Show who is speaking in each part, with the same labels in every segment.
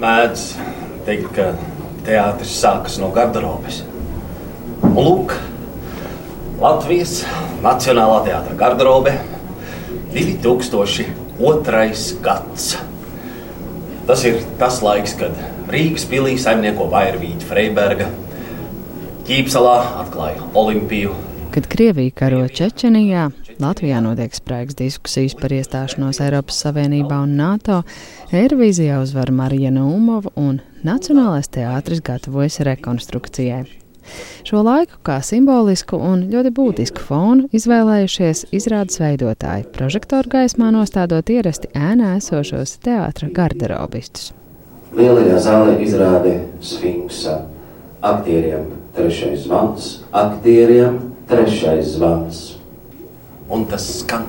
Speaker 1: Mēdz teikt, ka teātris sākas no garderobes. Un lūk, Latvijas Nacionālā teātris garderobe 2002. gads. Tas ir tas laiks, kad Rīgas pilī saimnieko Vairvīta Freiberga, Ķīpsalā atklāja Olimpiju.
Speaker 2: Kad Krievija karo Čečenijā, Latvijā notiek spraigas diskusijas par iestāšanos Eiropas Savienībā un NATO, Eirovīzijā uzvar Marija Numova un Nacionālais teātris gatavojas rekonstrukcijai. Šo laiku kā simbolisku un ļoti būtisku fonu izvēlējušies izrādes veidotāji, prožektoru gaismā nostādot ierasti ēnā esošos teātra garderobistus.
Speaker 3: Lielajā zālē izrāde Sfinksa aktieriem trešais zvans, aktieriem trešais zvans.
Speaker 1: Un tas skan.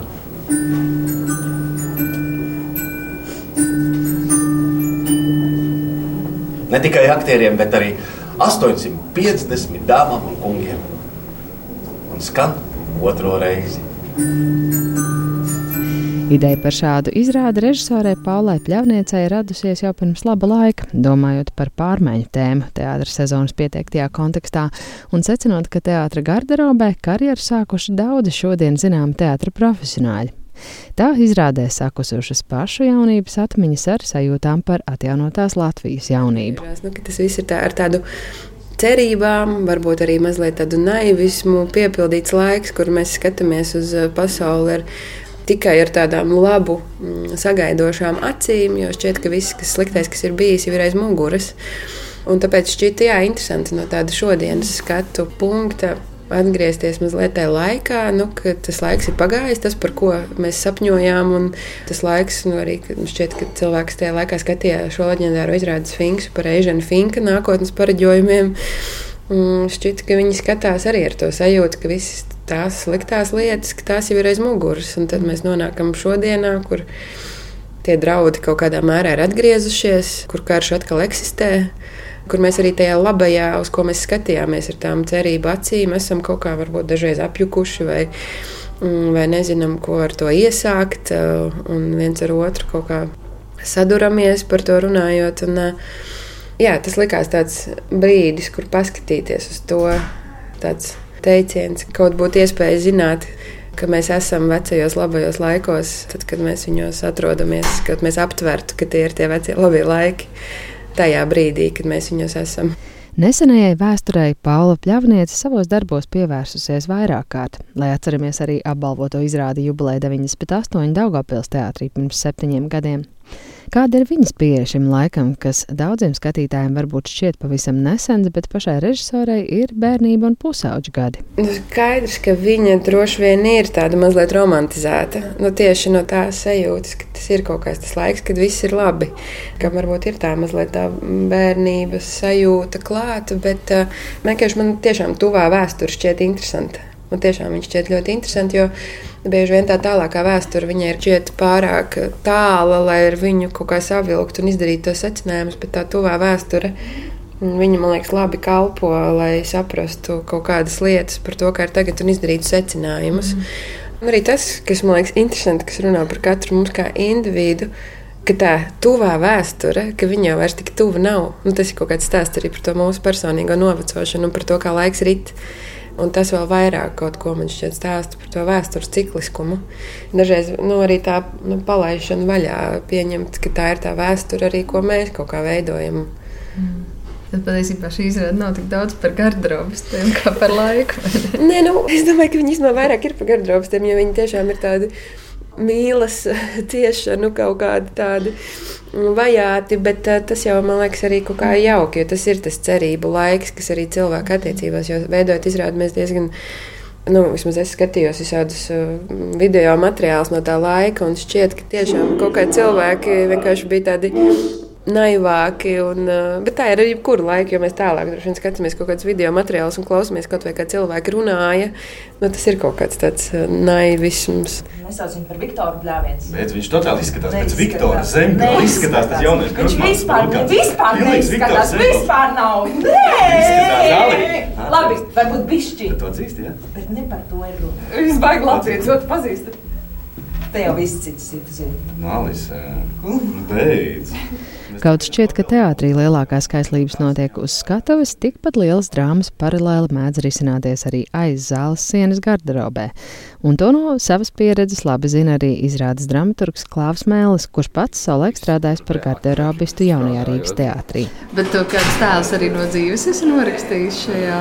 Speaker 1: Ne tikai aktieriem, bet arī 850 dāmām un kungiem. Un skan otro reizi.
Speaker 2: Ideja par šādu izrādi režisorei Paulai Pļavniecei radusies jau pirms laba laika, domājot par pārmaiņu tēmu teātras sezonas pieteiktajā kontekstā un secinot, ka teātra garderobē karjeru sākuši daudzi šodien zinām teātra profesionāļi. Tā izrādē sakusušas pašu jaunības atmiņas ar sajūtām par atjaunotās Latvijas jaunību.
Speaker 4: Nu, tas viss ir tā, ar tādu cerībām, varbūt arī mazliet tādu naivismu, piepildīts laiks, kur mēs skatāmies uz pasauli ar tikai ar tādām labu, mm, sagaidošām acīm, jo šķiet, ka viss, kas sliktais, kas ir bijis, jau ir aiz muguras. Un tāpēc šķiet, jā, interesanti no tāda šodienas skatu punkta atgriezties mazliet tajā laikā, nu, kad tas laiks ir pagājis, tas, par ko mēs sapņojām. Tas laiks, nu, arī šķiet, ka cilvēks tajā laikā skatījās šo leģendāro izrādes Finksu par Eženu Finka nākotnes pareģojumiem. Šķiet, ka viņi skatās arī ar to sajūtu, ka visas tās sliktās lietas, ka tās jau ir aiz muguras. Un tad mēs nonākam šodienā, kur tie draudi kaut kādā mērā ir atgriezušies, kur karš atkal eksistē kur mēs arī tajā labajā, uz ko mēs skatījāmies ar tām cerību acīm, esam kaut kā varbūt dažreiz apjukuši vai, mm, vai nezinām, ko ar to iesākt, uh, un viens ar otru kaut kā saduramies par to runājot. Un, uh, jā, tas likās tāds brīdis, kur paskatīties uz to. Tāds teiciens, ka kaut būtu iespēja zināt, ka mēs esam vecajos labajos laikos, tad, kad mēs viņos atrodamies, kad mēs aptvertu, ka tie ir tie vecie labie laiki tajā brīdī, kad mēs viņos esam.
Speaker 2: Nesenajai vēsturei Paula Pļavniece savos darbos pievērsusies vairāk kārt, lai atceramies arī apbalvoto izrādi jubileja 98 Daugavpils teātrī pirms septiņiem gadiem. Kāda ir viņas pieeja šim laikam, kas daudziem skatītājiem varbūt šķiet pavisam nesens, bet pašai režisorei ir bērnība un pusauģa gadi?
Speaker 4: Nu, skaidrs, ka viņa droši vien ir tāda mazliet romantizēta. Nu, tieši no tās sajūtas, ka tas ir kaut kāds tas laiks, kad viss ir labi. Ka varbūt ir tā mazliet tā bērnības sajūta klāta, bet uh, vienkārši man tiešām tuvā vēsture šķiet interesanta. Man tiešām viņš šķiet ļoti interesanti, jo bieži vien tā tālākā vēsture viņai ir šķiet pārāk tāla, lai ar viņu kaut kā savilkt un izdarīt tos secinājumus, bet tā tuvā vēsture. Viņa man liekas, labi kalpo, lai saprastu kaut kādas lietas par to, kā ir tagad un izdarīt secinājumus. Mm. Un arī tas, kas man liekas interesanti, kas runā par katru mums kā individu, ka tā tuvā vēsture, ka viņa jau vairs tik tuva nav. Nu, tas ir kaut kāds stāsts arī par to mūsu personīgo novecošanu un par to, kā laiks rit. Un tas vēl vairāk kaut ko man šķiet stāsta par to vēstures cikliskumu. Dažreiz nu, arī tā nu, palaišana vaļā, pieņemt, ka tā ir tā vēsture arī, ko mēs kaut kā veidojam.
Speaker 2: Mm. Tad patiesībā šī izrāde nav tik daudz par garderobistiem kā par laiku.
Speaker 4: Nē, nu, es domāju, ka viņi īstenībā vairāk ir par garderobistiem, jo viņi tiešām ir tādi mīlas ciešanu, kaut kādi tādi vajāti, bet uh, tas jau man liekas arī kaut kā jauki, jo tas ir tas cerību laiks, kas arī cilvēku attiecībās, jo veidojot izrādi mēs diezgan. Nu, vismaz es skatījos visādus uh, video materiālus no tā laika, un šķiet, ka tiešām kaut kādi cilvēki vienkārši bija tādi naivāki. Un, bet tā ir arī jebkura laika, jo mēs tālāk skatāmies kaut kādus video materiālus un klausāmies kaut vai kā cilvēki runāja. Nu, tas ir kaut kāds tāds naivisms.
Speaker 5: Mēs saucam par Viktoru Bļāvienu.
Speaker 1: Bet viņš totāli izskatās pēc Viktora Zemgala. Izskatās tas jaunais
Speaker 5: Viņš vispār, ne, vispār neizskatās. Vispār nav. Nē! Labi, varbūt bišķi.
Speaker 1: To atzīst, jā?
Speaker 5: Bet ne par to ir runa.
Speaker 6: Jūs baigi Latvijas otru pazīstat.
Speaker 5: Te jau viss cits zina.
Speaker 1: Nu, Alisa, beidz.
Speaker 2: Kaut šķiet, ka teātrī lielākās kaislības notiek uz skatuves, tikpat lielas drāmas paralēli mēdz risināties arī aiz zāles sienas garderobē. Un to no savas pieredzes labi zina arī izrādes dramaturgs Klāvs Mēlis, kurš pats savulaik strādājis par garderobistu jaunajā Rīgas teātrī.
Speaker 6: Bet tu kāds tēls arī no dzīves esi norakstījis šajā?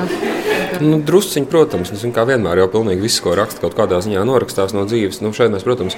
Speaker 7: Nu, drusciņi, protams, nu, kā vienmēr jau pilnīgi viss, ko raksta kaut kādā ziņā norakstās no dzīves. Nu, šeit mēs, protams,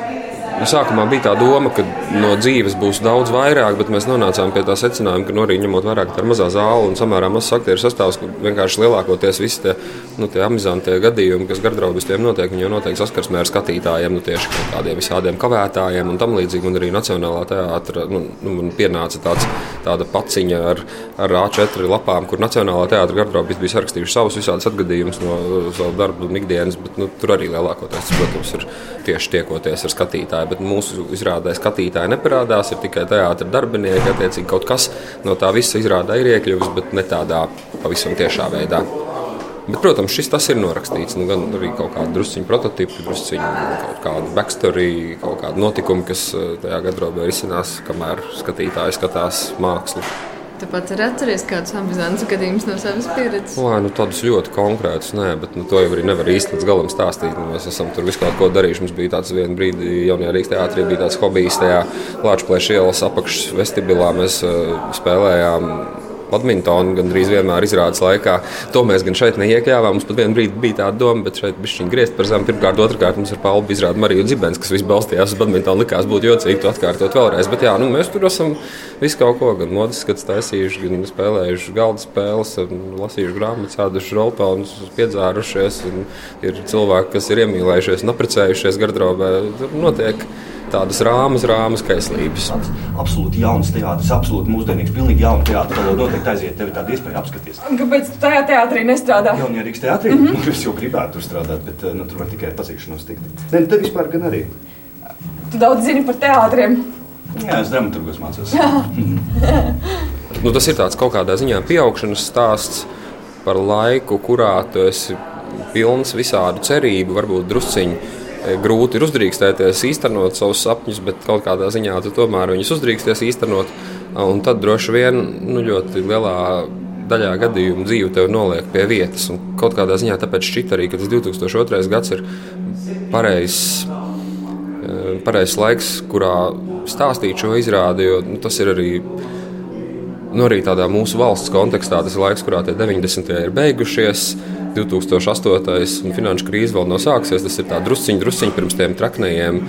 Speaker 7: Nu, sākumā bija tā doma, ka no dzīves būs daudz vairāk, bet mēs nonācām pie tā secinājuma, ka nu, arī ņemot vērā, ka tā ir mazā zāle un samērā mazs aktieru sastāvs, ka vienkārši lielākoties visi tie, nu, tie amizantie gadījumi, kas gardrobistiem notiek, viņi jau notiek saskarsmē ar skatītājiem, nu, tieši kaut kādiem visādiem kavētājiem un tam līdzīgi. Un arī Nacionālā teātra nu, nu, pienāca tāds, tāda paciņa ar, ar A4 lapām, kur Nacionālā teātra garderobisti bija sarakstījuši savus visādus atgadījumus no savu darbu un ikdienas, bet nu, tur arī lielākoties, protams, ir tieši tiekoties ar skatītāju bet mūsu izrādē skatītāji neparādās. Ir tikai teātris darbinieki, attiecīgi kaut kas no tā visa izrādē ir iekļuvis, bet ne tādā pavisam tiešā veidā. Bet, protams, šis ir norakstīts. Nu, gan arī kaut kāda drusciņa prototypa, drusciņa kaut kāda backstory, kaut kāda notikuma, kas eh, tajā gadrobē risinās, kamēr skatītāji skatās mākslu.
Speaker 6: Tu pats arī atceries kādus amizantus gadījumus no savas pieredzes?
Speaker 7: Lai, nu, tādus ļoti konkrētus, nē, bet nu, to jau arī nevar īsti līdz galam stāstīt. Nu, mēs esam tur visu kaut ko darījuši. Mums bija tāds viens brīdis, jaunajā Rīgas teātrī bija tāds hobijs tajā Lāčplēša ielas apakšas vestibilā. Mēs uh, spēlējām badmintonu gandrīz vienmēr izrādes laikā. To mēs gan šeit neiekļāvām. Mums pat vienā brīdī bija tāda doma, bet šeit bija griezt par zemu. Pirmkārt, otrkārt mums ir palba izrāda Mariju Zibens, kas viss balstījās uz badmintonu. Likās būtu jocīgi to atkārtot vēlreiz. Bet jā, nu, mēs tur esam visu kaut ko, gan modes skats taisījuši, gan spēlējuši galda spēles, lasījuši grāmatas, sāduši rolpelnus, piedzārušies. Ir cilvēki, kas ir iemīlējušies un apprecējušies gardrobē. Tur notiek tādas rāmas, rāmas kaislības.
Speaker 8: Absolūti jauns teātris, absolūti mūsdienīgs, pilnīgi jauns teātris. Tad noteikti aiziet, tev ir tāda iespēja apskatīties.
Speaker 5: Kāpēc tu tajā teātrī nestrādā?
Speaker 8: Jaunajā Rīgas teātrī? Mm -hmm. nu, es jau gribētu tur strādāt, bet nu, tur var tikai pazīšanos tikt. Nē, nu, tev vispār gan arī.
Speaker 5: Tu daudz zini par teātriem.
Speaker 8: Jā, es dramaturgos mācos.
Speaker 7: nu, tas ir tāds kaut kādā ziņā pieaugšanas stāsts par laiku, kurā tu esi pilns visādu cerību, varbūt drusciņu grūti ir uzdrīkstēties, īstenot savus sapņus, bet kaut kādā ziņā tu tomēr viņus uzdrīksties īstenot. Un tad droši vien nu, ļoti lielā daļā gadījumu dzīve tev noliek pie vietas. Un kaut kādā ziņā tāpēc šķiet arī, ka tas 2002. gads ir pareizs. E, pareizs laiks, kurā stāstīt šo izrādi, jo nu, tas ir arī nu, arī tādā mūsu valsts kontekstā tas ir laiks, kurā tie 90. ir beigušies. 2008. un finanšu krīze vēl nav sākusies. Tas ir drusciņš, drusciņš pirms tiem traknējiem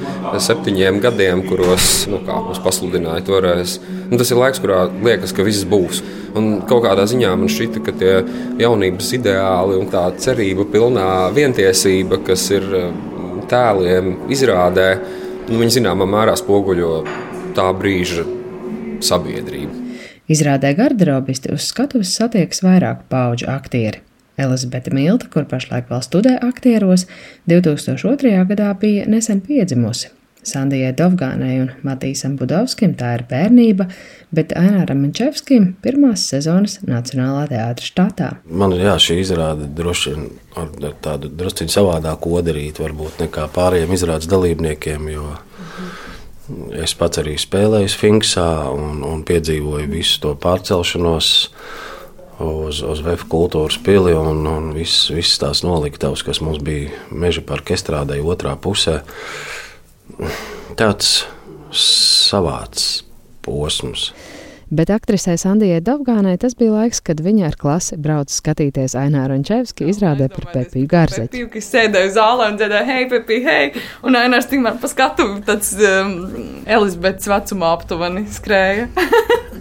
Speaker 7: septiņiem gadiem, kuros nu, mums pasludināja toreiz. Un tas ir laiks, kurā liekas, ka viss būs. Un kaut kādā ziņā man šķita, ka tie jaunības ideāli un tā cerība pilnā vientiesība, kas ir tēliem izrādē, nu, viņi zināmā mērā spoguļo tā brīža sabiedrību.
Speaker 2: Izrādē garderobisti uz skatuves satiekas vairāku pauģu aktieri. Elizabete Milta, kur pašlaik vēl studē aktieros, 2002. gadā bija nesen piedzimusi. Sandijai Dovgānai un Matīsam Budovskim tā ir bērnība, bet Aināram Mančevskim pirmās sezonas Nacionālā teātra štatā.
Speaker 9: Man jā, šī izrāde droši vien ar tādu drusciņu savādāku odarītu varbūt nekā pārējiem izrādes dalībniekiem, jo es pats arī spēlēju Sfinksā un, un piedzīvoju visu to pārcelšanos uz, uz Vēja kultūras pili un, un visas vis tās noliktavas, kas mums bija meža parka estrādē otrā pusē. Tāds savāds posms.
Speaker 2: Bet aktrisei Sandijai Dafgānai tas bija laiks, kad viņa ar klasi brauca skatīties Aināru un Čevski izrādē par Pepiju Garzeķi.
Speaker 5: Pepiju, kas sēdēja zālē un dziedāja, hei, Pepija, hei! Un Ainārs tikmēr pa skatu tāds um, Elizabetes vecumā aptuveni skrēja.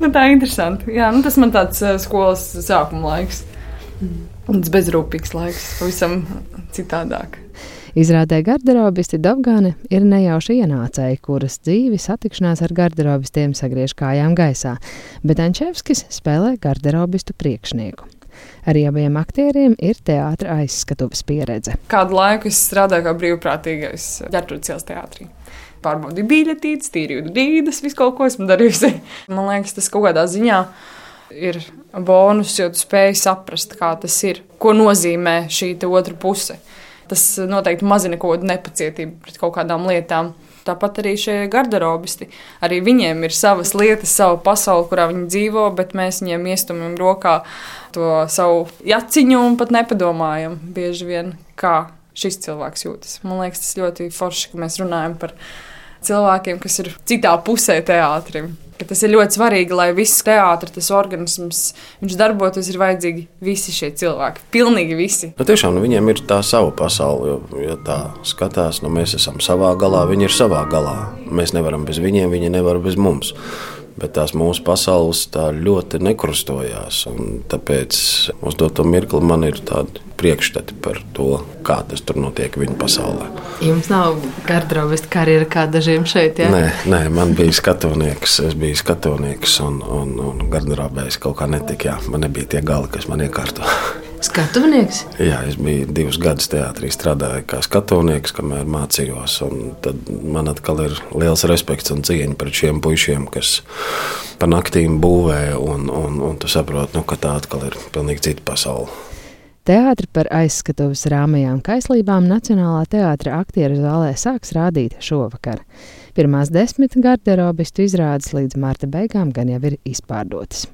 Speaker 5: nu, tā ir interesanti. Jā, nu, tas man tāds uh, skolas sākuma laiks. Mm. Tas bezrūpīgs laiks, pavisam citādāk.
Speaker 2: Izrādē garderobisti Dabgāne ir nejauši ienācēji, kuras dzīvi satikšanās ar garderobistiem sagriež kājām gaisā, bet Ančevskis spēlē garderobistu priekšnieku. Arī abiem aktieriem ir teātris aizskatuves pieredze.
Speaker 5: Kādu laiku es strādāju kā brīvprātīgais ģērbtuves teātrī pārbaudīju biļetītes, tīrīju dīdas, visu kaut ko esmu darījusi. Man liekas, tas kaut kādā ziņā ir bonus, jo tu spēj saprast, kā tas ir, ko nozīmē šī otra puse. Tas noteikti mazina kaut kādu nepacietību pret kaut kādām lietām. Tāpat arī šie garderobisti. Arī viņiem ir savas lietas, sava pasaule, kurā viņi dzīvo, bet mēs viņiem iestumjam rokā to savu jaciņu un pat nepadomājam bieži vien, kā šis cilvēks jūtas. Man liekas, tas ļoti forši, ka mēs runājam par cilvēkiem, kas ir citā pusē teātrim. Tas ir ļoti svarīgi, lai viss teātris, tas organisms, viņš darbotos, ir vajadzīgi visi šie cilvēki. Pilnīgi visi.
Speaker 9: Nu, tiešām nu, viņiem ir tā sava pasaule. Jo, ja tā skatās, nu, mēs esam savā galā, viņi ir savā galā. Mēs nevaram bez viņiem, viņi nevar bez mums bet tās mūsu pasaules tā ļoti nekrustojās. Tāpēc uz doto mirkli man ir tādi priekšstati par to, kā tas tur notiek viņa pasaulē.
Speaker 6: Jums nav garderobas karjeras kā dažiem šeit? Ja?
Speaker 9: Nē, nē, man bija skatonieks, es biju skatonieks un, un, un garderobēs kaut kā netika. Jā, man nebija tie gali, kas man iekārto.
Speaker 6: Skatuvnieks?
Speaker 9: Jā, es biju divus gadus teātrī, strādāju kā skatuvnieks, kamēr mācījos. Tad man atkal ir liels respekts un cieņa pret šiem puišiem, kas pa naktīm būvē. Un, un, un tu saproti, nu, ka tā atkal ir pilnīgi cita pasaule.
Speaker 2: Teātri par aizskatuves rāmajām kaislībām Nacionālā teātra aktieru zālē sāks rādīt šovakar. Pirmās desmit garderobistu izrādes līdz marta beigām gan jau ir izpārdotas.